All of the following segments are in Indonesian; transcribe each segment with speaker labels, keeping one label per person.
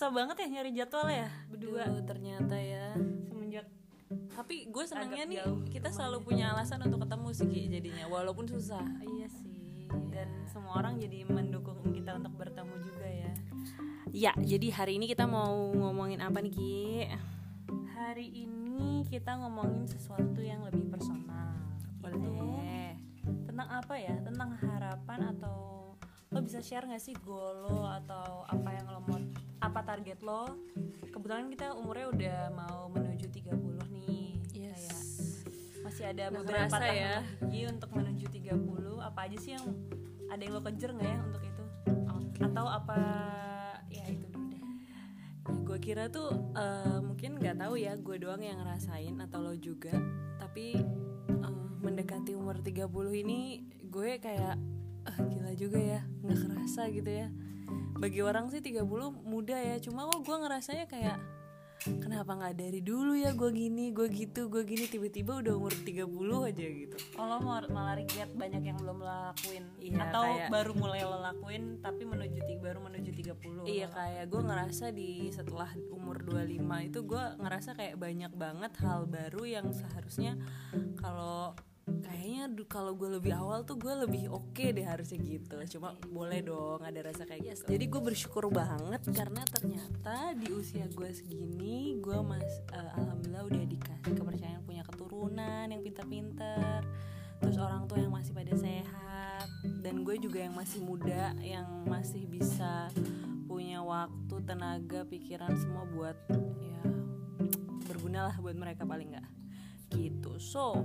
Speaker 1: susah banget ya nyari jadwal ya berdua.
Speaker 2: Duh, ternyata ya.
Speaker 1: Semenjak
Speaker 2: tapi gue senangnya nih kita selalu punya alasan untuk ketemu sih Ki, jadinya walaupun susah.
Speaker 1: Iya sih dan semua orang jadi mendukung kita untuk bertemu juga ya.
Speaker 2: Ya jadi hari ini kita mau ngomongin apa nih Ki?
Speaker 1: Hari ini kita ngomongin sesuatu yang lebih personal.
Speaker 2: Boleh
Speaker 1: Itu tentang apa ya? Tentang harapan atau lo bisa share gak sih goal lo atau apa yang lo mau apa target lo? Kebetulan kita umurnya udah mau menuju 30 nih kayak masih ada
Speaker 2: Nggak
Speaker 1: beberapa tahun
Speaker 2: ya.
Speaker 1: lagi untuk menuju 30 apa aja sih yang ada yang lo kejar nggak ya untuk itu? Atau apa ya itu dulu deh.
Speaker 2: Ya, gue kira tuh eh, mungkin nggak tahu ya gue doang yang ngerasain atau lo juga. Tapi eh, mendekati umur 30 ini gue kayak ah gila juga ya nggak kerasa gitu ya bagi orang sih 30 muda ya. Cuma kok gue ngerasanya kayak kenapa nggak dari dulu ya gue gini gue gitu gue gini. Tiba-tiba udah umur 30 aja gitu.
Speaker 1: Oh lo mau malah regret banyak yang belum lo lakuin.
Speaker 2: Iya,
Speaker 1: Atau
Speaker 2: kayak-
Speaker 1: baru mulai lo lakuin tapi menuju baru menuju 30
Speaker 2: Iya kayak gue ngerasa di setelah umur 25 itu gue ngerasa kayak banyak banget hal baru yang seharusnya kalau kayaknya kalau gue lebih awal tuh gue lebih oke deh harusnya gitu. Cuma boleh dong ada rasa kayak gitu. jadi gue bersyukur banget karena ternyata di usia gue segini gue mas eh, alhamdulillah udah dikasih kepercayaan punya keturunan yang pintar-pintar. Terus orang tua yang masih pada sehat. Dan gue juga yang masih muda yang masih bisa punya waktu tenaga pikiran semua buat ya berguna lah buat mereka paling nggak. Gitu. So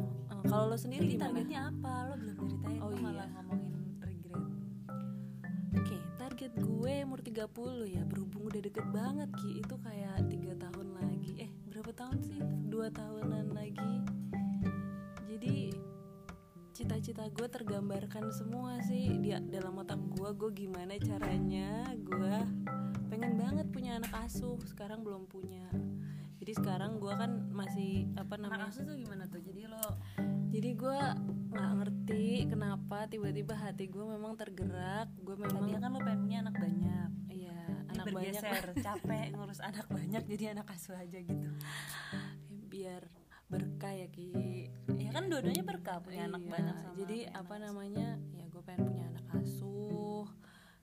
Speaker 2: kalau lo sendiri
Speaker 1: Jadi
Speaker 2: gimana
Speaker 1: targetnya apa? Lo belum ceritain
Speaker 2: Oh
Speaker 1: lo malah
Speaker 2: iya.
Speaker 1: ngomongin regret
Speaker 2: Oke, target gue umur 30 ya berhubung udah deket banget Ki Itu kayak tiga tahun lagi Eh, berapa tahun sih? Dua tahunan lagi Jadi cita-cita gue tergambarkan semua sih di dalam otak gue gue gimana caranya gue pengen banget punya anak asuh sekarang belum punya jadi sekarang gue kan masih apa namanya
Speaker 1: Anak asuh tuh gimana tuh? Jadi lo
Speaker 2: jadi gue nggak ngerti kenapa tiba-tiba hati gue memang tergerak gue memang
Speaker 1: Tadinya kan lo pengen punya anak banyak.
Speaker 2: Iya anak banyak
Speaker 1: bergeser, capek ngurus anak banyak jadi anak asuh aja gitu.
Speaker 2: Biar berkah ya ki.
Speaker 1: Ya kan dua-duanya berkah punya anak
Speaker 2: Iya,
Speaker 1: banyak sama
Speaker 2: jadi apa
Speaker 1: anak
Speaker 2: namanya? Ya gue pengen punya anak asuh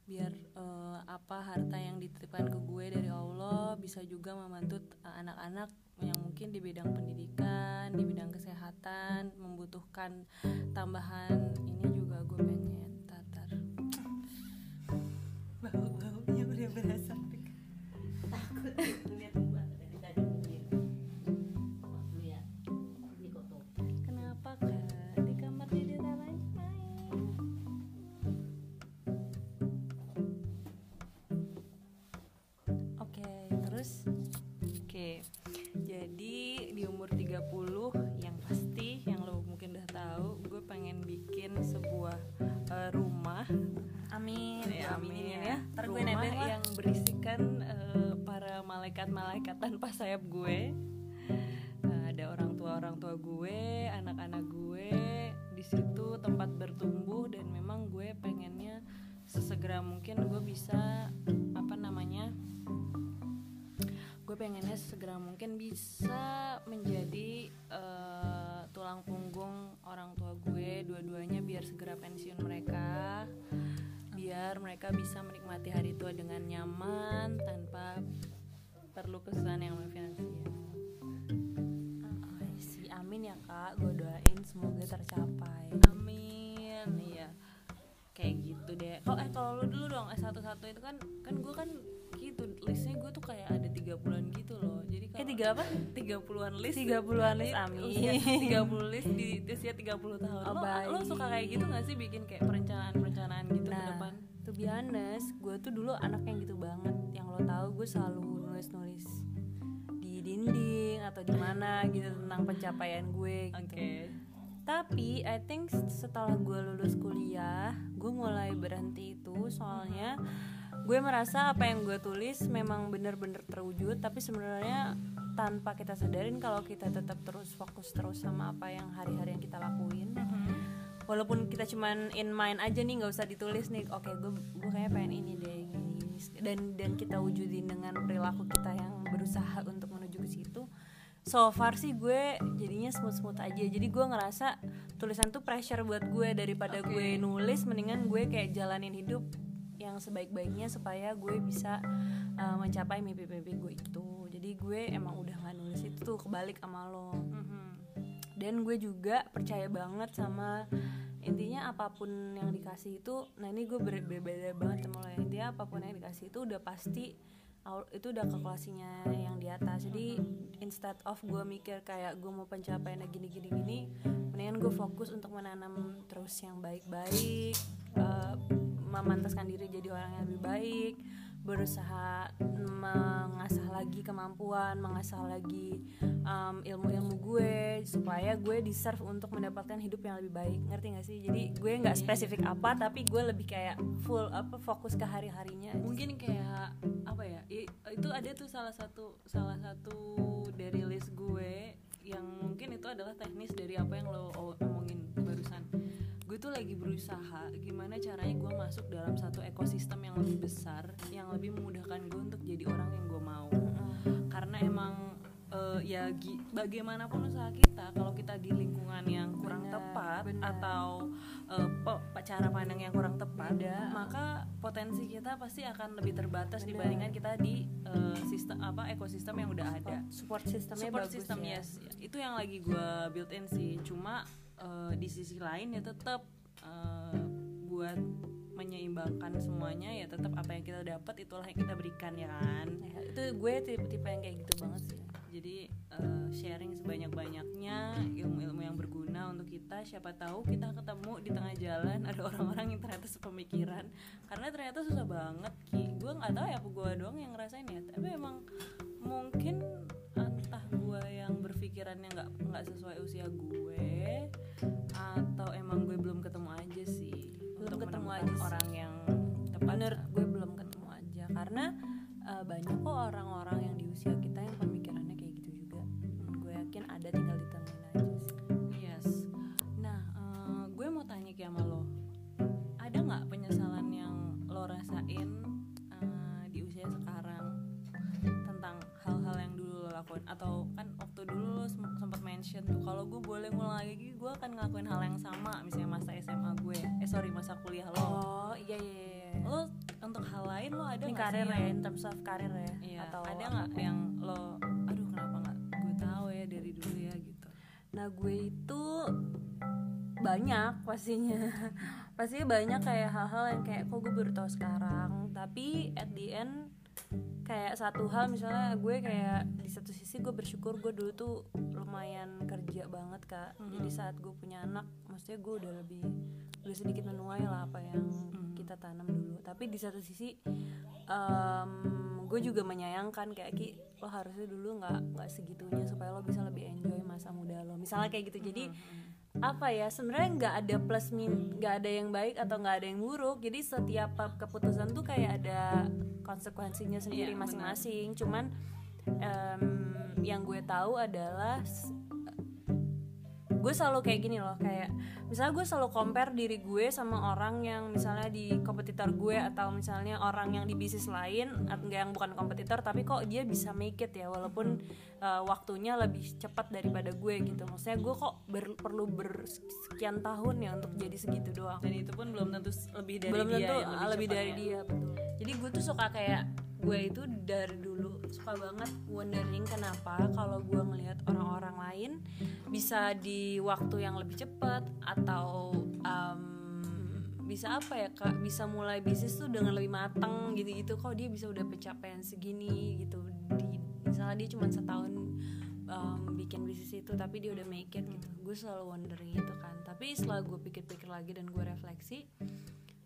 Speaker 2: biar eh, apa harta yang dititipkan ke gue dari Allah bisa juga membantu anak-anak yang mungkin di bidang pendidikan di bidang kesehatan membutuhkan tambahan ini juga gue pengen tatar.
Speaker 1: Bau-baunya udah berasa.
Speaker 3: Takut
Speaker 2: bisa menjadi eh, tulang punggung orang tua gue dua-duanya biar segera pensiun mereka biar mereka bisa menikmati hari tua dengan nyaman tanpa perlu kesusahan yang finansial.
Speaker 1: Si amin ya kak. Gue doain semoga tercapai.
Speaker 2: Amin iya. Kayak gitu deh. Oh eh kalau lu dulu dong. S1 satu itu kan kan gue kan gitu listnya gue tuh kayak ada tiga bulan gitu loh. Jadi
Speaker 1: eh
Speaker 2: kalau
Speaker 1: tiga apa?
Speaker 2: tiga puluhan list
Speaker 1: tiga puluhan list
Speaker 2: Usia
Speaker 1: amin
Speaker 2: 30 list di usia 30 tahun.
Speaker 1: Oh,
Speaker 2: lo, lo suka kayak gitu gak sih bikin kayak perencanaan-perencanaan gitu ke
Speaker 1: nah
Speaker 2: depan?
Speaker 1: to be honest gue tuh dulu anak yang gitu banget. Yang lo tahu gue selalu nulis nulis di dinding atau di mana gitu tentang pencapaian gue gitu. Tapi I think setelah gue lulus kuliah gue mulai berhenti itu soalnya gue merasa apa yang gue tulis memang bener-bener terwujud tapi sebenarnya tanpa kita sadarin kalau kita tetap terus fokus terus sama apa yang hari-hari yang kita lakuin. Walaupun kita cuman in mind aja nih nggak usah ditulis nih oke gue gue kayak pengen ini deh gini, dan dan kita wujudin dengan perilaku kita yang berusaha untuk menuju ke situ. So far sih gue jadinya smooth smooth aja. Jadi gue ngerasa tulisan tuh pressure buat gue daripada okay. gue nulis mendingan gue kayak jalanin hidup yang sebaik-baiknya supaya gue bisa uh, mencapai mimpi-mimpi gue itu. Jadi gue emang udah nggak nulis itu tuh kebalik sama lo. Mm -hmm. dan gue juga percaya banget sama intinya apa pun yang dikasih itu nah ini gue berbeda banget sama lo ya. Intinya apa pun yang dikasih itu udah pasti itu udah kalkulasinya yang di atas. Jadi instead of gue mikir kayak gue mau pencapaian gini gini gini mendingan gue fokus untuk menanam terus yang baik-baik uh, memantaskan diri jadi orang yang lebih baik berusaha mengasah lagi kemampuan, mengasah lagi um, ilmu-ilmu gue supaya gue deserve untuk mendapatkan hidup yang lebih baik. Ngerti gak sih? Jadi gue nggak spesifik apa, tapi gue lebih kayak full apa fokus ke hari-harinya.
Speaker 2: Mungkin kayak apa ya? Itu ada tuh salah satu salah satu dari list gue yang mungkin itu adalah teknis dari apa yang lo omongin tuh lagi berusaha gimana caranya gue masuk dalam satu ekosistem yang lebih besar yang lebih memudahkan gue untuk jadi orang yang gue mau karena emang uh, ya bagaimanapun usaha kita kalau kita di lingkungan yang kurang bener, tepat bener. atau uh, cara pandang yang kurang tepat bener. maka potensi kita pasti akan lebih terbatas bener. dibandingkan kita di uh, sistem apa ekosistem yang udah ada
Speaker 1: support sistemnya
Speaker 2: support
Speaker 1: bagus
Speaker 2: system
Speaker 1: ya.
Speaker 2: yes itu yang lagi gue build in sih cuma uh, di sisi lain ya tetap uh, buat menyeimbangkan semuanya ya tetap apa yang kita dapat itulah yang kita berikan ya kan.
Speaker 1: Ya, itu gue tipe-tipe yang kayak gitu banget sih.
Speaker 2: Jadi uh, sharing sebanyak-banyaknya ilmu-ilmu yang berguna untuk kita. Siapa tahu kita ketemu di tengah jalan ada orang-orang yang ternyata sepemikiran. Karena ternyata susah banget ki. Gue nggak tahu ya apa gue doang yang ngerasain ya. Tapi emang mungkin entah gue yang berpikirannya nggak nggak sesuai usia gue atau emang gue belum ketemu aja sih?
Speaker 1: Belum ketemu aja sih.
Speaker 2: orang yang tepat.
Speaker 1: Menurut gue belum ketemu aja. Karena uh, banyak kok orang-orang yang di usia kita yang pemikirannya kayak gitu juga. Hmm, gue yakin ada tinggal ditemuin aja sih.
Speaker 2: Yes. Nah uh, gue mau tanya ke sama lo. Ada nggak penyesalan yang lo rasain uh, di usia sekarang tentang hal-hal yang dulu lo lakuin? Atau kan waktu dulu lo sempat mention tuh kalau gue boleh ngulang lagi gue akan ngelakuin hal yang sama misalnya masa SMA gue. Eh sorry masa kuliah lo.
Speaker 1: Oh iya iya, iya.
Speaker 2: lo untuk hal lain lo ada
Speaker 1: ini karir ya in terms of karir ya
Speaker 2: iya, atau ada nggak yang lo aduh kenapa nggak gue tahu ya dari dulu ya gitu?
Speaker 1: Nah gue itu banyak pastinya. Pastinya banyak kayak hal-hal yang kayak kok gue baru tahu sekarang? Tapi at the end kayak satu hal misalnya gue kayak di satu sisi gue bersyukur gue dulu tuh lumayan kerja banget kak. Mm-hmm. jadi saat gue punya anak maksudnya gue udah lebih udah sedikit menuai lah apa yang mm-hmm. kita tanam dulu. Tapi di satu sisi um, gue juga menyayangkan kayak ki lo harusnya dulu nggak nggak segitunya supaya lo bisa lebih enjoy masa muda lo. Misalnya kayak gitu. Jadi mm-hmm apa ya sebenarnya nggak ada plus min nggak ada yang baik atau nggak ada yang buruk. Jadi setiap keputusan tuh kayak ada konsekuensinya sendiri iya, masing-masing. Cuman um, yang gue tahu adalah gue selalu kayak gini loh kayak misalnya gue selalu compare diri gue sama orang yang misalnya di kompetitor gue atau misalnya orang yang di bisnis lain enggak yang bukan kompetitor tapi kok dia bisa make it ya walaupun uh, waktunya lebih cepat daripada gue gitu. Maksudnya gue kok ber, perlu bersekian tahun ya untuk jadi segitu doang.
Speaker 2: Dan itu pun belum tentu lebih dari
Speaker 1: belum
Speaker 2: dia
Speaker 1: tentu ya, lebih, lebih dari ya. dia betul. Jadi gue tuh suka kayak gue itu dari dulu suka banget wondering kenapa kalau gue ngelihat orang-orang lain bisa di waktu yang lebih cepat atau um, bisa apa ya kak? Bisa mulai bisnis tuh dengan lebih matang gitu-gitu. Kok dia bisa udah pencapaian segini gitu? Di misalnya dia cuma setahun um, bikin bisnis itu tapi dia udah make it gitu. Gue selalu wondering itu kan. Tapi setelah gue pikir-pikir lagi dan gue refleksi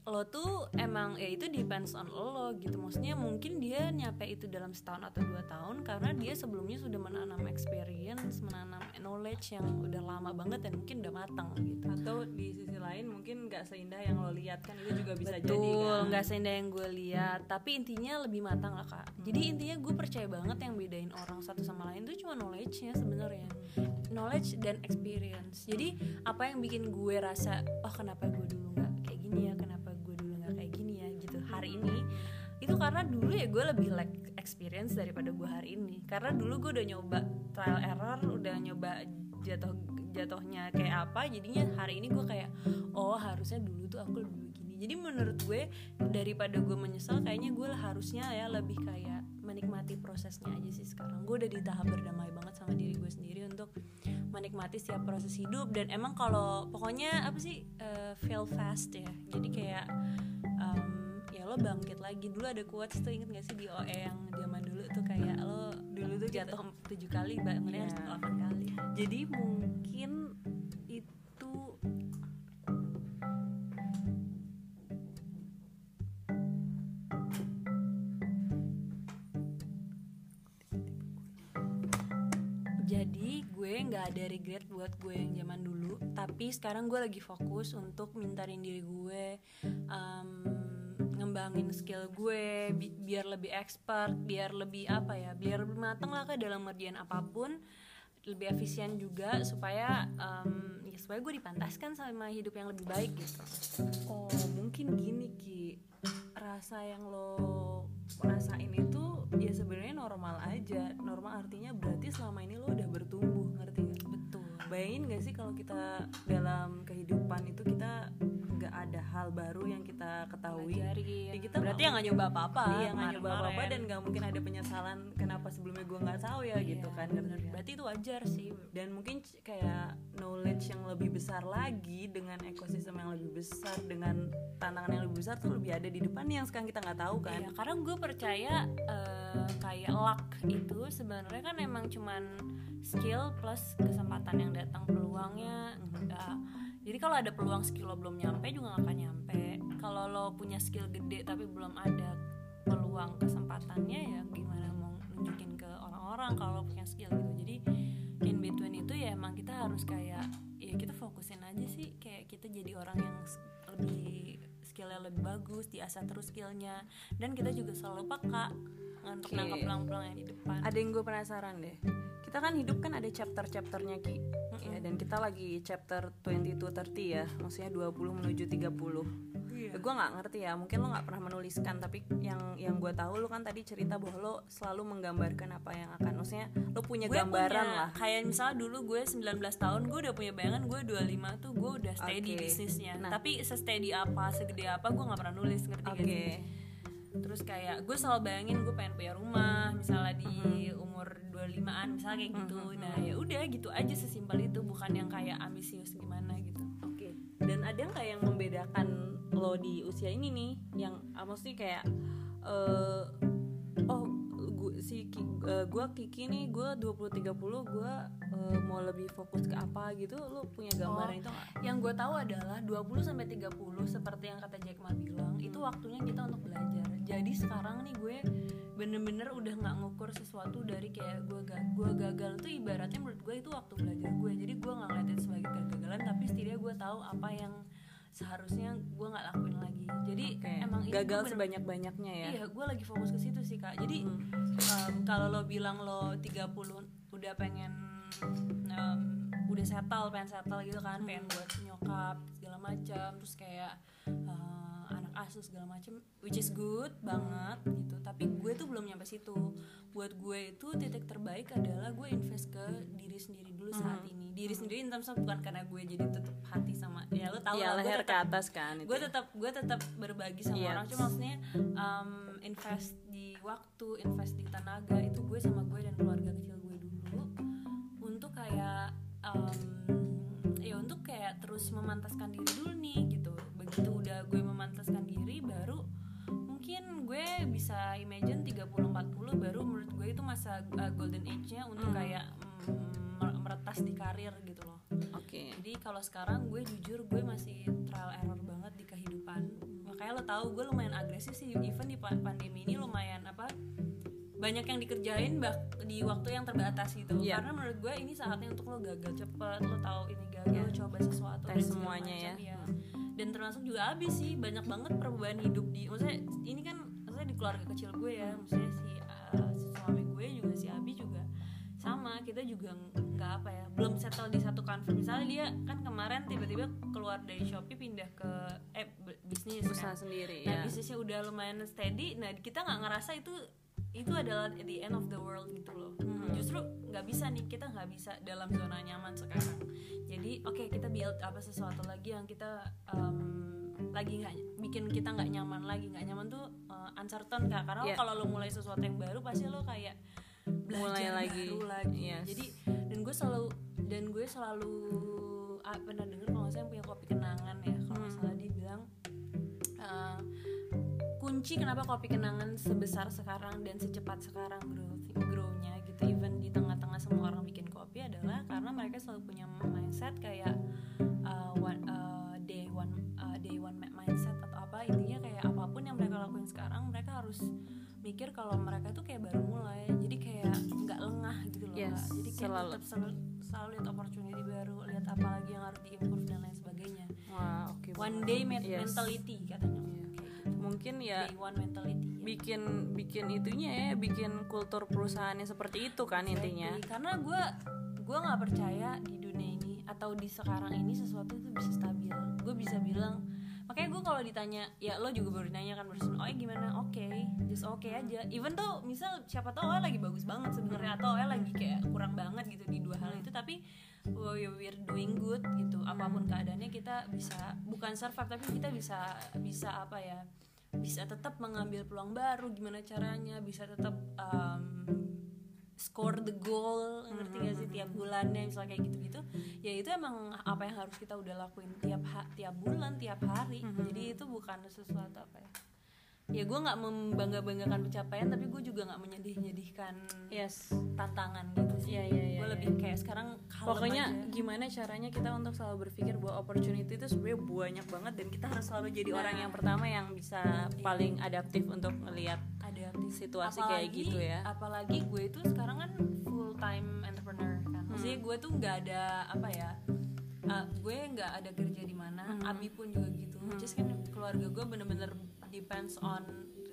Speaker 1: lo tuh emang ya itu depends on lo gitu. Maksudnya mungkin dia nyampe itu dalam setahun atau dua tahun karena dia sebelumnya sudah menanam experience menanam knowledge yang udah lama banget dan mungkin udah matang gitu.
Speaker 2: Atau di sisi lain mungkin nggak seindah yang lo lihat kan itu juga bisa
Speaker 1: Betul,
Speaker 2: jadi kan?
Speaker 1: nggak seindah yang gue lihat. Tapi intinya lebih matang lah kak. Hmm. jadi intinya gue percaya banget yang bedain orang satu sama lain itu cuma knowledge nya sebenarnya. Knowledge dan experience. Jadi apa yang bikin gue rasa oh kenapa gue dulu nggak kayak gini ya? Kenapa hari ini itu karena dulu ya gue lebih like experience daripada gue hari ini. Karena dulu gue udah nyoba trial error udah nyoba jatuh jatuhnya kayak apa jadinya hari ini gue kayak oh harusnya dulu tuh aku dulu gini jadi menurut gue daripada gue menyesal kayaknya gue harusnya ya lebih kayak menikmati prosesnya aja sih sekarang. Gue udah di tahap berdamai banget sama diri gue sendiri untuk menikmati setiap proses hidup. Dan emang kalau pokoknya apa sih uh, fail fast ya. Jadi kayak lo bangkit lagi. Dulu ada quotes tuh inget gak sih di OE yang zaman dulu tuh kayak lo dulu tuh jatuh tujuh kali bangunnya yeah. harus delapan kali. Jadi mungkin itu jadi gue nggak ada regret buat gue yang zaman dulu tapi sekarang gue lagi fokus untuk mintarin diri gue um, ngembangin skill gue bi biar lebih expert biar lebih apa ya biar lebih matang lah ke dalam ngerjain apa pun lebih efisien juga supaya um, ya supaya gue dipantaskan sama hidup yang lebih baik gitu.
Speaker 2: Oh mungkin gini ki. Rasa yang lo rasain itu ya sebenarnya normal aja. Normal artinya berarti selama ini lo udah bertumbuh ngerti gak bayangin gak sih kalau kita dalam kehidupan itu kita nggak ada hal baru yang kita ketahui?
Speaker 1: Ya, kita berarti yang nggak nyoba apa-apa
Speaker 2: iya nggak nyoba apa-apa dan nggak mungkin ada penyesalan kenapa sebelumnya gue nggak tahu ya? Iya, gitu kan.
Speaker 1: bener. berarti itu wajar sih.
Speaker 2: Dan mungkin kayak knowledge yang lebih besar lagi dengan ekosistem yang lebih besar dengan tantangan yang lebih besar tuh lebih ada di depan yang sekarang kita nggak tahu kan.
Speaker 1: Iya, karena gue percaya uh, kayak luck itu sebenarnya kan emang cuman skill plus kesempatan yang datang peluangnya. Enggak jadi kalau ada peluang skill lo belum nyampe juga gak akan nyampe. Kalau lo punya skill gede tapi belum ada peluang kesempatannya ya gimana mau nunjukin ke orang-orang kalau lo punya skill gitu. Jadi in between itu ya emang kita harus kayak ya kita fokusin aja sih. Kayak kita jadi orang yang lebih skillnya lebih bagus diasah terus skillnya. Dan kita juga selalu peka untuk okay. nangkep peluang-peluang yang di depan.
Speaker 2: Ada yang gue penasaran deh kita kan hidup kan ada chapter-chapternya Ki mm-hmm. ya dan kita lagi chapter 22 30 ya maksudnya 20 menuju 30 yeah. gue nggak ngerti ya mungkin lo nggak pernah menuliskan tapi yang yang gue tahu lo kan tadi cerita bahwa lo selalu menggambarkan apa yang akan maksudnya lo punya gue gambaran
Speaker 1: punya,
Speaker 2: lah
Speaker 1: kayak misalnya dulu gue 19 tahun gue udah punya bayangan gue 25 tuh gue udah steady okay. bisnisnya nah. tapi se-steady apa segede apa gue nggak pernah nulis ngerti okay. gak sih terus kayak gue selalu bayangin gue pengen punya rumah misalnya di umur 25an misalnya kayak gitu. Nah ya udah gitu aja sesimpel itu bukan yang kayak ambisius gimana gitu.
Speaker 2: Oke. Okay. dan ada nggak yang membedakan lo di usia ini nih? Yang uh, maksudnya kayak uh, oh gue si uh, gue Kiki nih gue 20 30 gue uh, mau lebih fokus ke apa gitu? Lo punya gambaran oh, itu gak?
Speaker 1: yang gue tahu adalah 20 sampai 30 seperti yang kata Jack Ma bilang hmm. itu waktunya kita untuk belajar jadi sekarang nih gue bener-bener udah nggak ngukur sesuatu dari kayak gue ga gue gagal. Tuh ibaratnya menurut gue itu waktu belajar gue. Jadi gue nggak ngeliatin sebagai kegagalan tapi setidaknya gue tahu apa yang seharusnya gue nggak lakuin lagi. Jadi
Speaker 2: okay. emang gagal sebanyak banyaknya ya?
Speaker 1: Iya gue lagi fokus ke situ sih kak. Jadi hmm. um, kalau lo bilang lo 30 udah pengen um, udah settle pengen settle gitu kan pengen buat nyokap segala macam terus kayak uh, anak asuh segala macam which is good banget gitu. Tapi gue tuh belum nyampe situ. Buat gue itu titik terbaik adalah gue invest ke diri sendiri dulu saat hmm. ini. Diri sendiri in terms bukan karena gue jadi tutup hati sama ya lo tau
Speaker 2: ya, lah gue tetap, ke atas kan
Speaker 1: gue tetap gue tetap berbagi sama yes. orang. Cuma maksudnya um, invest di waktu invest di tenaga itu gue sama gue dan keluarga kecil gue dulu. Untuk kayak um, ya untuk kayak terus memantaskan diri dulu nih gitu begitu udah gue memantaskan diri baru mungkin gue bisa imagine 30-40 baru menurut gue itu masa uh, golden age-nya untuk hmm. kayak mm, meretas di karir gitu loh
Speaker 2: oke okay.
Speaker 1: jadi kalau sekarang gue jujur gue masih trial error banget di kehidupan makanya lo tahu gue lumayan agresif sih even di pandemi ini lumayan apa banyak yang dikerjain bak di waktu yang terbatas gitu yeah. karena menurut gue ini saatnya untuk lo gagal cepet lo tahu ini gagal yeah. lo coba sesuatu
Speaker 2: tes semuanya ya.
Speaker 1: ya dan termasuk juga abis sih banyak banget perubahan hidup di maksudnya ini kan maksudnya di keluarga kecil gue ya maksudnya si uh, si suami gue juga si Abi juga sama kita juga nggak apa ya belum settle di satu kantor misalnya dia kan kemarin tiba-tiba keluar dari shopee pindah ke eh bisnis
Speaker 2: usaha
Speaker 1: kan.
Speaker 2: sendiri
Speaker 1: nah
Speaker 2: ya
Speaker 1: bisnisnya udah lumayan steady nah kita nggak ngerasa itu itu adalah the end of the world gitu loh
Speaker 2: Hmm.
Speaker 1: justru nggak bisa nih kita nggak bisa dalam zona nyaman sekarang jadi oke kita build apa sesuatu lagi yang kita um, lagi nggak bikin kita nggak nyaman lagi nggak nyaman tuh uh, uncertain kak karena
Speaker 2: Yeah.
Speaker 1: kalau lo mulai sesuatu yang baru pasti lo kayak belajar
Speaker 2: Mulai lagi.
Speaker 1: baru lagi
Speaker 2: Yes.
Speaker 1: jadi dan gue selalu dan gue selalu ah, pernah denger kalau yang punya kunci kenapa kopi kenangan sebesar sekarang dan secepat sekarang growth grownya gitu. Even di tengah-tengah semua orang bikin kopi adalah karena mereka selalu punya mindset kayak uh, one, uh, day one uh, day one mindset atau apa. Intinya kayak apa pun yang mereka lakuin sekarang mereka harus mikir kalau mereka tuh kayak baru mulai. Jadi kayak nggak lengah gitu loh
Speaker 2: Yes,
Speaker 1: jadi kayak
Speaker 2: selalu.
Speaker 1: tetap selalu, selalu lihat opportunity baru lihat apa lagi yang harus diimprove dan lain sebagainya.
Speaker 2: Wah oke
Speaker 1: one day
Speaker 2: Yes.
Speaker 1: mentality katanya
Speaker 2: mungkin ya
Speaker 1: day one mentality ya.
Speaker 2: bikin bikin itunya ya bikin kultur perusahaannya seperti itu kan intinya.
Speaker 1: Karena gue gue nggak percaya di dunia ini atau di sekarang ini sesuatu itu bisa stabil. Gue bisa bilang makanya gue kalau ditanya ya lo juga baru nanya kan barusan oh gimana? Oke just oke aja. Even tuh misal siapa tahu OL lagi bagus banget sebenarnya atau OL lagi kayak kurang banget gitu di dua hal itu tapi oh, ya we're doing good gitu. Apa pun keadaannya kita bisa bukan survive tapi kita bisa bisa apa ya bisa tetap mengambil peluang baru gimana caranya bisa tetap um, score the goal ngerti gak sih tiap bulannya misalnya kayak gitu-gitu. Ya itu emang apa yang harus kita udah lakuin tiap ha- tiap bulan tiap hari. Jadi itu bukan sesuatu apa ya. Ya gue nggak membangga banggakan pencapaian tapi gue juga nggak menyedih nyedihkan
Speaker 2: yes.
Speaker 1: tantangan gitu sih.
Speaker 2: Iya, iya, iya,
Speaker 1: gue
Speaker 2: iya.
Speaker 1: lebih kayak sekarang
Speaker 2: pokoknya
Speaker 1: aja.
Speaker 2: gimana caranya kita untuk selalu berpikir bahwa opportunity itu sebenarnya banyak banget dan kita harus selalu jadi
Speaker 1: Nah.
Speaker 2: orang yang pertama yang bisa paling adaptif untuk melihat
Speaker 1: ada
Speaker 2: situasi kayak gitu ya.
Speaker 1: apalagi gue itu sekarang kan full time entrepreneur kan. Maksudnya gue tuh nggak ada apa ya uh, gue nggak ada kerja di mana Abi pun juga gitu. Just kan keluarga gue bener-bener depends on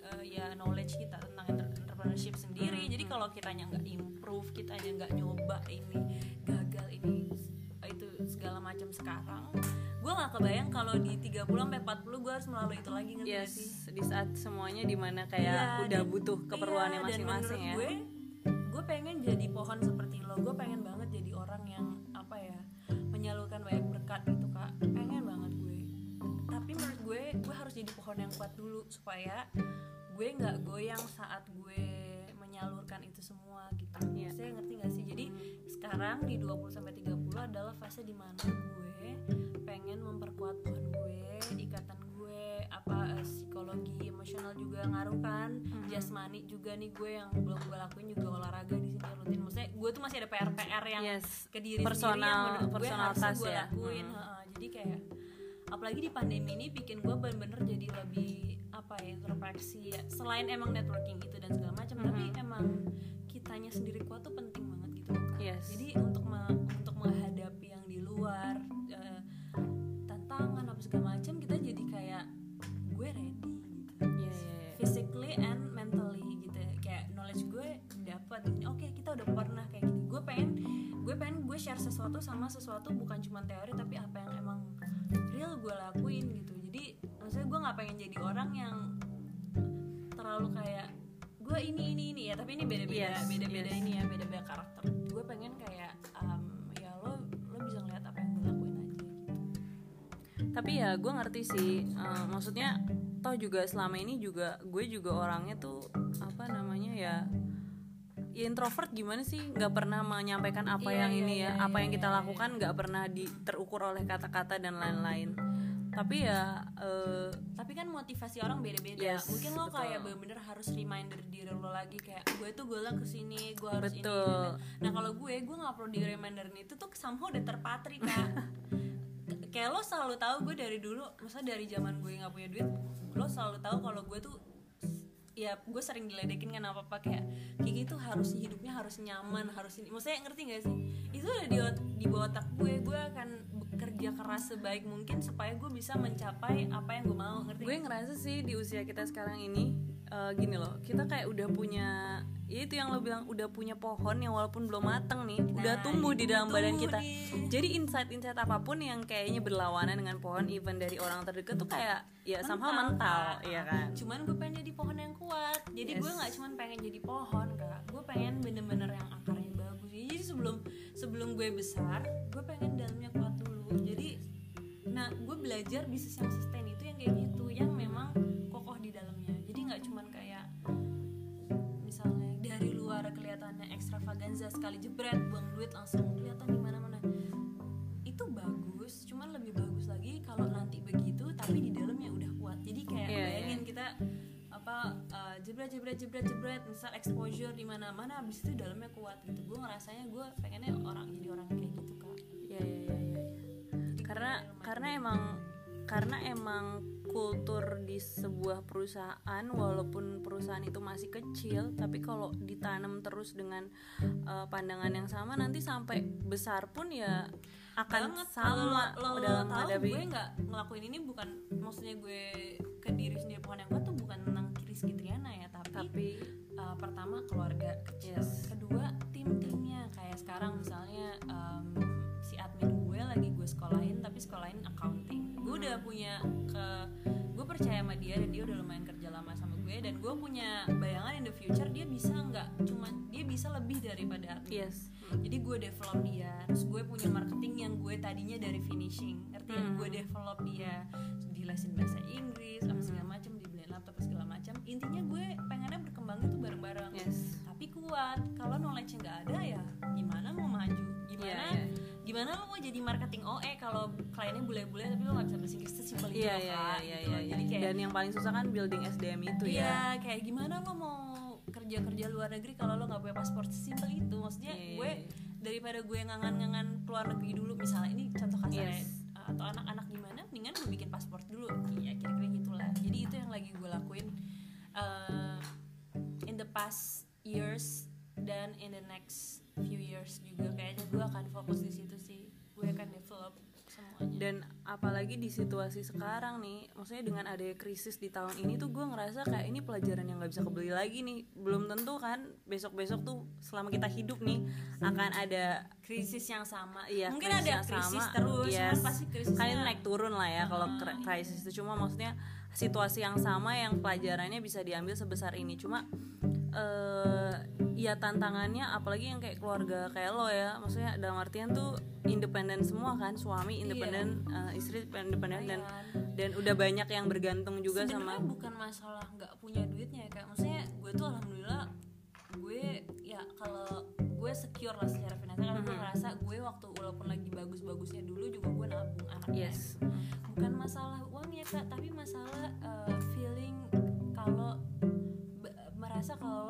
Speaker 1: uh, ya knowledge kita tentang entre- entrepreneurship sendiri. Jadi kalau kitanya nggak improve kitanya nggak nyoba ini gagal ini itu segala macam sekarang gue nggak kebayang kalau di 30 sampai 40 gue harus melalui itu lagi ngerti gak
Speaker 2: yes
Speaker 1: sih?
Speaker 2: di saat semuanya di mana kayak
Speaker 1: Iya,
Speaker 2: udah
Speaker 1: dan-
Speaker 2: butuh keperluannya
Speaker 1: iya,
Speaker 2: masing-masing ya.
Speaker 1: gue gue pengen jadi pohon seperti lo. Gue pengen banget jadi orang yang apa ya menyalurkan banyak berkat gitu kak. Pengen banget gue. Tapi menurut gue gue harus jadi pohon yang kuat dulu supaya gue nggak goyang saat gue menyalurkan itu semua gitu
Speaker 2: Iya.
Speaker 1: saya ngerti gak sih jadi sekarang di 20 sampai 30 adalah fase di mana gue pengen memperkuat pohon gue ikatan gue apa eh, psikologi emosional juga ngaruh kan
Speaker 2: Hmm.
Speaker 1: jasmani juga nih gue yang belum gue lakuin juga olahraga di sini rutin maksudnya gue tuh masih ada PR PR yang
Speaker 2: yes
Speaker 1: ke diri
Speaker 2: Personal-
Speaker 1: sendiri yang menurut gue
Speaker 2: task
Speaker 1: gue
Speaker 2: ya.
Speaker 1: lakuin
Speaker 2: Hmm.
Speaker 1: Heeh, jadi kayak apalagi di pandemi ini bikin gue bener-bener jadi lebih apa ya introspeksi ya. Selain emang networking itu dan segala macam tapi
Speaker 2: Mhm.
Speaker 1: emang kitanya sendiri kuat tuh penting banget gitu
Speaker 2: yes.
Speaker 1: Jadi untuk me- untuk menghadapi yang di luar eh, tantangan apa segala macam kita jadi kayak gue ready gitu.
Speaker 2: Iya, iya, iya.
Speaker 1: physically and mentally gitu. Kayak knowledge gue dapat oke kita udah pernah kayak gini gue pengen gue pengen gue share sesuatu sama sesuatu bukan cuma teori tapi apa yang emang real gue lakuin gitu. Jadi maksudnya gue nggak pengen jadi orang yang terlalu kayak gue ini ini ini ya. Tapi ini beda beda
Speaker 2: Yes,
Speaker 1: beda beda
Speaker 2: yes.
Speaker 1: ini ya beda beda karakter. Gue pengen kayak um, ya lo lo bisa ngeliat apa yang gue lakuin aja. Gitu
Speaker 2: tapi ya gue ngerti sih. Eh, maksudnya toh juga selama ini juga gue juga orangnya tuh apa namanya ya ya introvert gimana sih? Nggak pernah menyampaikan apa
Speaker 1: Iya,
Speaker 2: yang
Speaker 1: iya,
Speaker 2: ini
Speaker 1: iya,
Speaker 2: ya apa
Speaker 1: iya,
Speaker 2: yang kita
Speaker 1: iya,
Speaker 2: lakukan nggak pernah di terukur oleh kata-kata dan lain-lain. Tapi ya eh,
Speaker 1: tapi kan motivasi orang beda-beda.
Speaker 2: Yes,
Speaker 1: mungkin lo
Speaker 2: betul.
Speaker 1: kayak bener-bener harus reminder diri lo lagi kayak gue tuh gue ke sini gue harus ini,
Speaker 2: Betul.
Speaker 1: ini nah kalau gue gue nggak perlu di reminderin itu tuh somehow udah terpatri kak. Kayak lo selalu tahu gue dari dulu maksudnya dari zaman gue nggak punya duit lo selalu tahu kalau gue tuh ya gue sering diledekin kan apa apa kayak Kiki tuh harus hidupnya harus nyaman harus ini. Maksudnya ngerti gak sih? Itu udah di, di bawah otak gue. Gue akan bekerja keras sebaik mungkin supaya gue bisa mencapai apa yang gue mau ngerti
Speaker 2: gue ngerasa sih di usia kita sekarang ini uh, gini loh kita kayak udah punya ya itu yang lo bilang udah punya pohon yang walaupun belum mateng nih nah, udah tumbuh di dalam badan kita. nih. jadi insight-insight apa pun yang kayaknya berlawanan dengan pohon even dari orang terdekat tuh kayak ya sama mental ya kan?
Speaker 1: Cuman gue pengen jadi pohon yang kuat. Jadi yes. gue nggak cuman pengen jadi pohon kak. Gue pengen bener-bener yang akarnya bagus. Jadi sebelum sebelum gue besar gue pengen dalamnya kuat dulu. Jadi nah gue belajar bisnis yang sustain itu yang kayak gitu. Yang ekstravaganza sekali jebret buang duit langsung kelihatan di mana-mana. Itu bagus cuman lebih bagus lagi kalau nanti begitu tapi di dalamnya udah kuat. Jadi kayak yeah, bayangin yeah. kita apa uh, jebret jebret jebret jebret misal exposure di mana-mana abis itu dalamnya kuat gitu. Gue ngerasanya gue pengennya orang jadi orang kayak gitu kak.
Speaker 2: Ya ya ya ya karena karena emang karena emang kultur di sebuah perusahaan walaupun perusahaan itu masih kecil tapi kalau ditanam terus dengan uh, pandangan yang sama nanti sampai besar pun ya akan Banget. sama
Speaker 1: lo, lo dalam menghadapi gue nggak ngelakuin ini bukan maksudnya gue ke diri sendiri pohon yang kuat tuh bukan tentang Rizky Triana ya tapi, tapi uh, pertama keluarga kecil yes. kedua tim-timnya kayak sekarang misalnya um, si admin gue lagi gue sekolahin sekolahin accounting gue udah punya ke gue percaya sama dia dan dia udah lumayan kerja lama sama gue dan gue punya bayangan in the future dia bisa nggak cuma dia bisa lebih daripada admin
Speaker 2: yes.
Speaker 1: jadi gue develop dia terus gue punya marketing yang gue tadinya dari finishing ngerti ya? hmm. gue develop dia di lesin bahasa Inggris apa segala macam dibeliin laptop segala macam intinya gue pengennya berkembang itu bareng-bareng
Speaker 2: yes.
Speaker 1: tapi kuat kalau knowledge nggak ada ya gimana mau maju gimana yeah, yeah gimana lo mau jadi marketing OE kalau kliennya bule-bule tapi lo gak bisa bahasa Inggris sesimpel itu
Speaker 2: iya, iya, iya, iya, iya, jadi kayak dan yang paling susah kan building SDM itu
Speaker 1: iya, ya kayak gimana lo mau kerja kerja luar negeri kalau lo nggak punya paspor sesimpel itu? Maksudnya yeah, gue iya, iya. daripada gue ngangan-ngangan keluar negeri dulu misalnya
Speaker 2: apalagi di situasi sekarang nih maksudnya dengan ada krisis di tahun ini tuh gue ngerasa kayak ini pelajaran yang nggak bisa kebeli lagi nih. Belum tentu kan besok besok tuh selama kita hidup nih akan ada
Speaker 1: krisis yang sama.
Speaker 2: Iya
Speaker 1: mungkin ada krisis sama, terus
Speaker 2: yes. pasti krisis kan naik turun lah ya kalau hmm. krisis itu. Cuma maksudnya situasi yang sama yang pelajarannya bisa diambil sebesar ini. Cuma uh, ya tantangannya apalagi yang kayak keluarga kayak lo ya maksudnya dalam artian tuh independen semua kan suami independen iya. uh, istri independen dan dan udah banyak yang bergantung juga
Speaker 1: Sebenernya sama bukan masalah nggak punya duitnya ya kayak maksudnya gue tuh alhamdulillah gue ya kalau gue secure lah secara finansial karena mm -hmm. gue ngerasa gue waktu walaupun lagi bagus-bagusnya dulu juga gue nabung anaknya
Speaker 2: yes.
Speaker 1: bukan masalah uangnya kak tapi masalah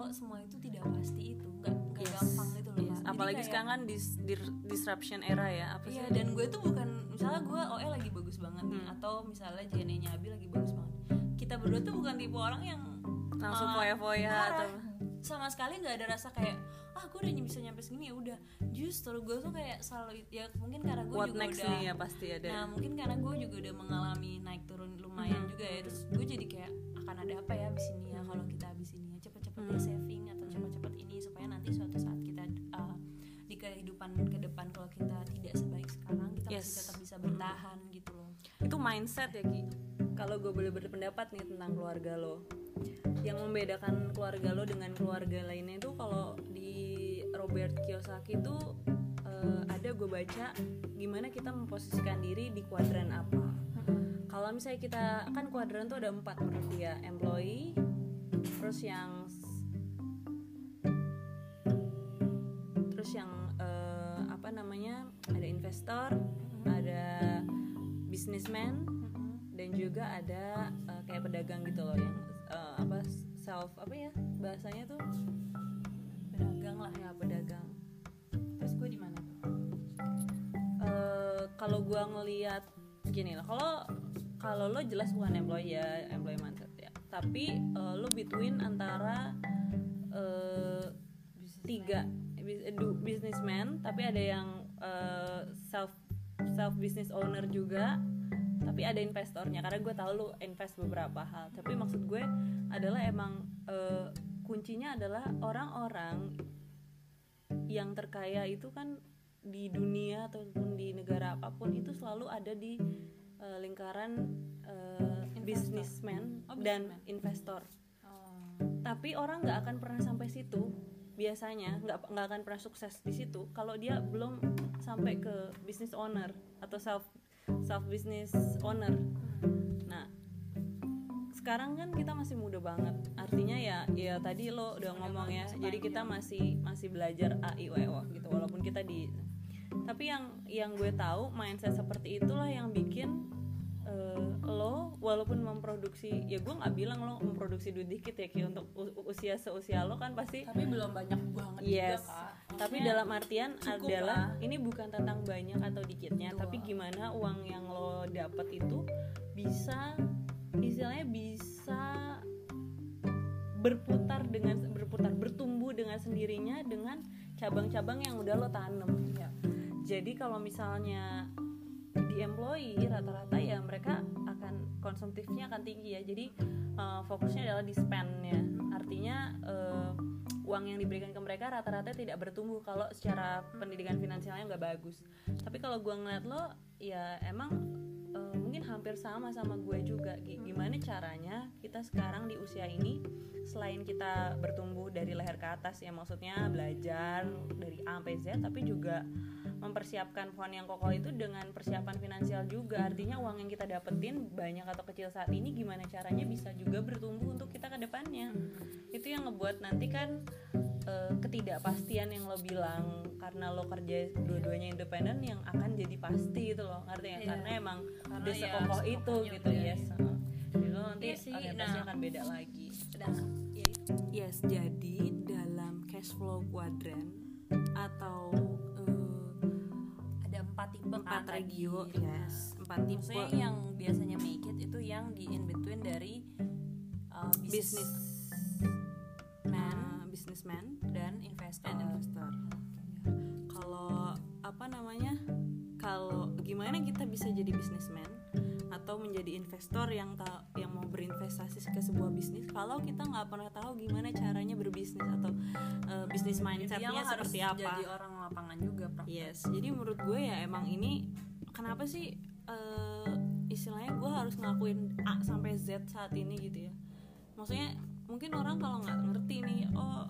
Speaker 1: kalau semua itu tidak pasti itu nggak nggak yes. gampang gitu loh yes.
Speaker 2: apalagi kayak, sekarang kan dis, dis, disruption era ya apa
Speaker 1: sih iya, dan gue tuh bukan misalnya gue OE lagi bagus banget nih hmm. atau misalnya JNE nya Abi lagi bagus banget kita berdua tuh bukan tipe orang yang
Speaker 2: langsung foya-foya atau
Speaker 1: sama sekali nggak ada rasa kayak ah gue udah bisa nyampe segini ya udah justru gue tuh kayak selalu ya mungkin karena gue juga
Speaker 2: next
Speaker 1: udah
Speaker 2: nih ya pasti ada
Speaker 1: nah mungkin karena gue juga udah mengalami naik turun lumayan hmm. juga ya terus gue jadi kayak akan ada apa ya abis ini ya kalau kita cepet-cepet hmm. saving atau cepet-cepet ini supaya nanti suatu saat kita uh, di kehidupan ke depan kalau kita tidak sebaik sekarang kita yes. masih tetap bisa bertahan gitu loh.
Speaker 2: Itu mindset ya Ki. Kalau gue boleh berpendapat nih tentang keluarga lo. Yang membedakan keluarga lo dengan keluarga lainnya itu kalau di Robert Kiyosaki itu uh, ada gue baca gimana kita memposisikan diri di kuadran apa. Kalau misalnya kita kan kuadran tuh ada empat menurut dia employee terus yang yang uh, apa namanya ada investor ada businessman dan juga ada uh, kayak pedagang gitu loh yang uh, apa self apa ya bahasanya tuh
Speaker 1: pedagang lah
Speaker 2: ya pedagang.
Speaker 1: Terus gue di mana
Speaker 2: uh, kalau gue ngelihat gini lah kalau kalau lo jelas bukan employee ya employee mindset ya tapi uh, lo between antara uh, tiga businessman tapi ada yang uh, self self business owner juga tapi ada investornya. Karena gue tahu lu invest beberapa hal. Tapi maksud gue adalah emang uh, kuncinya adalah orang-orang yang terkaya itu kan di dunia ataupun di negara apa pun itu selalu ada di uh, lingkaran uh, businessman oh, dan investor. Oh. tapi orang nggak akan pernah sampai situ biasanya nggak nggak akan pernah sukses di situ kalau dia belum sampai ke business owner atau self self business owner. Nah sekarang kan kita masih muda banget. Artinya ya ya tadi lo udah ngomong ya jadi kita masih masih belajar a i o gitu walaupun kita di tapi yang yang gue tahu mindset seperti itulah yang bikin uh, lo walaupun memproduksi ya gue nggak bilang lo memproduksi duit dikit ya kayak untuk usia seusia lo kan pasti
Speaker 1: tapi belum banyak banget
Speaker 2: yes juga, kak. tapi dalam artian adalah lah. ini bukan tentang banyak atau dikitnya tapi gimana uang yang lo dapat itu bisa istilahnya bisa berputar dengan berputar bertumbuh dengan sendirinya dengan cabang-cabang yang udah lo tanam ya. jadi kalau misalnya di employee rata-rata ya mereka akan konsumtifnya akan tinggi ya. Jadi uh, fokusnya adalah di spendnya. Artinya uh, uang yang diberikan ke mereka rata-rata tidak bertumbuh kalau secara pendidikan finansialnya nggak bagus. Tapi kalau gue ngeliat lo ya emang uh, mungkin hampir sama sama gue juga. Gimana caranya kita sekarang di usia ini selain kita bertumbuh dari leher ke atas ya maksudnya belajar dari A sampai Z tapi juga mempersiapkan fund yang kokoh itu dengan persiapan finansial juga. Artinya uang yang kita dapetin banyak atau kecil saat ini gimana caranya bisa juga bertumbuh untuk kita ke depannya. Itu yang ngebuat nanti kan uh, ketidakpastian yang lo bilang karena lo kerja dua-duanya independen yang akan jadi pasti itu lo ngerti ya yeah. karena emang karena udah ya, sekokoh itu gitu yes. Jadi lo nanti yeah, sih, orientasinya nah, akan beda lagi.
Speaker 1: Nah, ya yes jadi dalam cash flow quadrant atau empat
Speaker 2: regio
Speaker 1: yes. Empat tipe. Maksudnya yang biasanya make it itu yang di in between dari uh, business man uh, businessman dan investor.
Speaker 2: and investor. Kalau apa namanya kalau gimana kita bisa jadi businessman atau menjadi investor yang ta yang mau berinvestasi ke sebuah bisnis kalau kita nggak pernah tahu gimana caranya berbisnis atau uh, bisnis mindsetnya seperti apa.
Speaker 1: jadi orang lapangan juga
Speaker 2: praktek. yes jadi menurut gue ya emang ini kenapa sih uh, istilahnya gue harus ngelakuin A sampai Z saat ini gitu ya maksudnya mungkin orang kalau nggak ngerti nih oh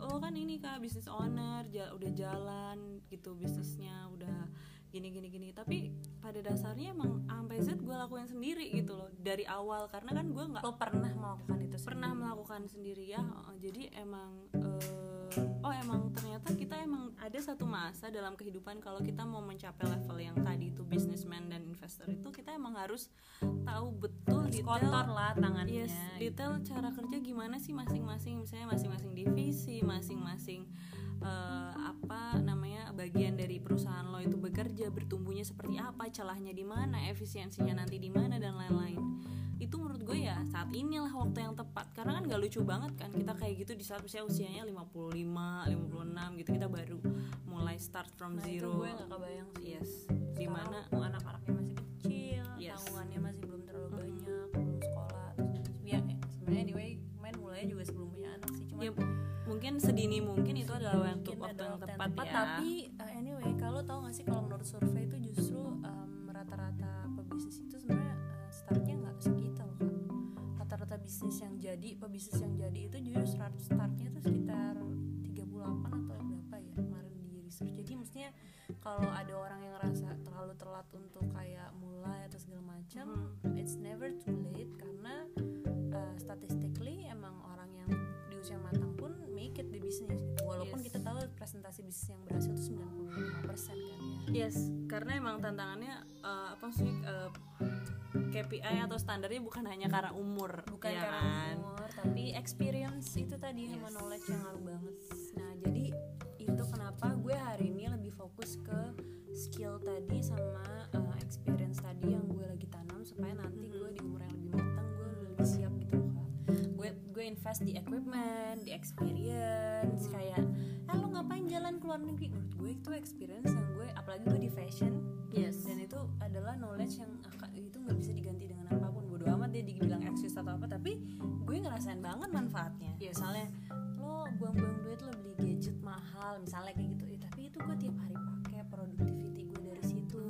Speaker 2: oh kan ini kak bisnis owner udah jalan gitu bisnisnya udah gini gini gini. Tapi pada dasarnya emang sampai Z gue lakuin sendiri gitu loh dari awal. Karena kan gue nggak
Speaker 1: lo pernah melakukan itu
Speaker 2: sendiri. pernah melakukan sendiri ya. Jadi emang uh, oh emang ternyata kita emang ada satu masa dalam kehidupan kalau kita mau mencapai level yang tadi itu businessman dan investor itu kita emang harus tahu betul detail
Speaker 1: kotor lah tangannya
Speaker 2: yes, detail cara kerja gimana sih masing-masing? Misalnya masing-masing divisi masing-masing uh, apa namanya bagian dari perusahaan lo itu bekerja bertumbuhnya seperti apa celahnya di mana efisiensinya nanti di mana dan lain-lain itu menurut gue ya saat inilah waktu yang tepat karena kan gak lucu banget kan kita kayak gitu di saat usia usianya 55, 56 gitu kita baru mulai start from
Speaker 1: nah,
Speaker 2: zero.
Speaker 1: Itu gue gak kebayang sih.
Speaker 2: Yes. Di mana
Speaker 1: anak-anaknya masih kecil, yes. tanggungannya masih belum terlalu banyak, belum sekolah. Terus ya sebenarnya anyway main mulai juga sebelum punya anak sih cuma ya,
Speaker 2: mungkin sedini mungkin itu adalah waktu waktu yang tepat, tepat. ya.
Speaker 1: Tapi uh, anyway kalau tau gak sih kalau menurut survei itu justru um, rata-rata pebisnis itu sebenarnya uh, startnya nggak segitu loh kan rata-rata bisnis yang jadi pebisnis yang jadi itu justru start startnya itu sekitar 38 atau berapa ya kemarin di research. Jadi maksudnya kalau ada orang yang ngerasa terlalu telat untuk kayak mulai atau segala macam hmm. it's never too late karena uh, statistically bisnis gitu. walaupun yes. kita tahu presentasi bisnis yang berhasil itu 95% kan ya
Speaker 2: yes karena emang tantangannya uh, apa sih uh, KPI atau standarnya bukan hanya karena umur
Speaker 1: bukan ya karena kan? umur tapi experience itu tadi yes. sama knowledge yang ngaruh banget nah jadi itu kenapa gue hari ini lebih fokus ke skill tadi sama uh, experience tadi yang gue lagi tanam supaya nanti gue di umur invest di equipment di experience kayak eh lo ngapain jalan ke luar negeri? Menurut gue itu experience yang gue apalagi gue di fashion.
Speaker 2: Yes.
Speaker 1: Dan itu adalah knowledge yang itu nggak bisa diganti dengan apa pun. Bodo amat dia dibilang eksis atau apa tapi gue ngerasain banget manfaatnya.
Speaker 2: Yes.
Speaker 1: misalnya lo buang-buang duit lo beli gadget mahal misalnya kayak gitu. Ya, tapi itu gue tiap hari pakai productivity gue dari situ.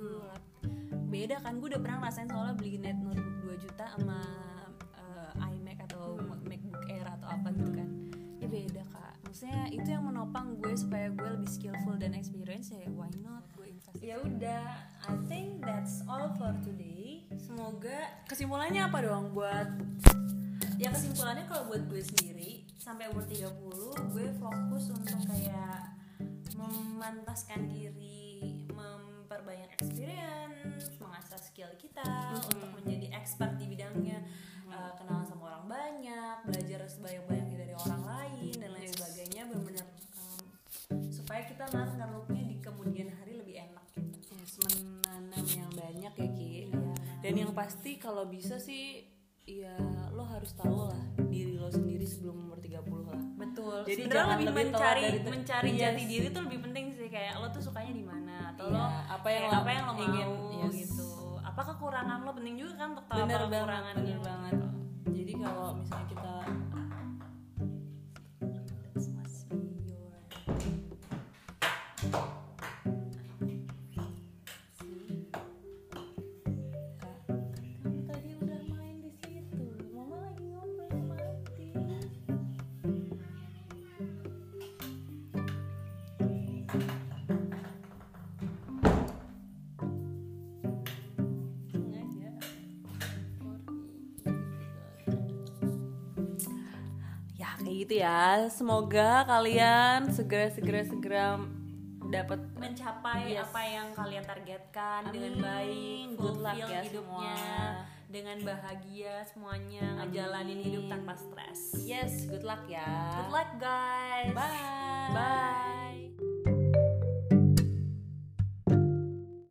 Speaker 1: Beda kan gue udah pernah ngerasain soalnya beli net notebook 2 juta sama beda kak. Maksudnya itu yang menopang gue supaya gue lebih skillful dan experience ya why not? Gue invest ya udah I think that's all for today. Semoga kesimpulannya apa dong buat ya kesimpulannya kalau buat gue sendiri sampai umur 30 gue fokus untuk kayak memantaskan diri memperbanyak experience mengasah skill kita untuk menjadi expert di bidangnya. Uh, kenalan sama orang banyak belajar sebanyak-banyaknya. dari orang lain dan lain sebagainya benar-benar um, supaya kita nanti ngeruknya di kemudian hari lebih enak gitu.
Speaker 2: Yes, menanam yang banyak ya Ki.
Speaker 1: Iya.
Speaker 2: dan yang pasti kalau bisa sih ya lo harus tahu lah diri lo sendiri sebelum umur 30 lah.
Speaker 1: Betul.
Speaker 2: Jadi jangan
Speaker 1: lebih,
Speaker 2: lebih
Speaker 1: mencari
Speaker 2: dari
Speaker 1: mencari
Speaker 2: Yes.
Speaker 1: jati diri tuh lebih penting sih kayak lo tuh sukanya di mana atau
Speaker 2: Iya,
Speaker 1: lo
Speaker 2: apa yang lo
Speaker 1: apa yang lo
Speaker 2: ingin,
Speaker 1: mau
Speaker 2: yes.
Speaker 1: gitu. Apa kekurangan lo? Penting juga kan untuk tahu
Speaker 2: bener
Speaker 1: apa
Speaker 2: banget
Speaker 1: kekurangan
Speaker 2: bener banget. Jadi kalau misalnya kita gitu ya semoga kalian segera segera segera dapat
Speaker 1: mencapai
Speaker 2: Yes.
Speaker 1: apa yang kalian targetkan
Speaker 2: Amin.
Speaker 1: dengan baik
Speaker 2: Good luck ya
Speaker 1: hidupnya
Speaker 2: semua.
Speaker 1: dengan bahagia semuanya
Speaker 2: Amin.
Speaker 1: ngejalanin hidup tanpa stres
Speaker 2: yes good luck ya
Speaker 1: good luck guys
Speaker 2: bye
Speaker 1: bye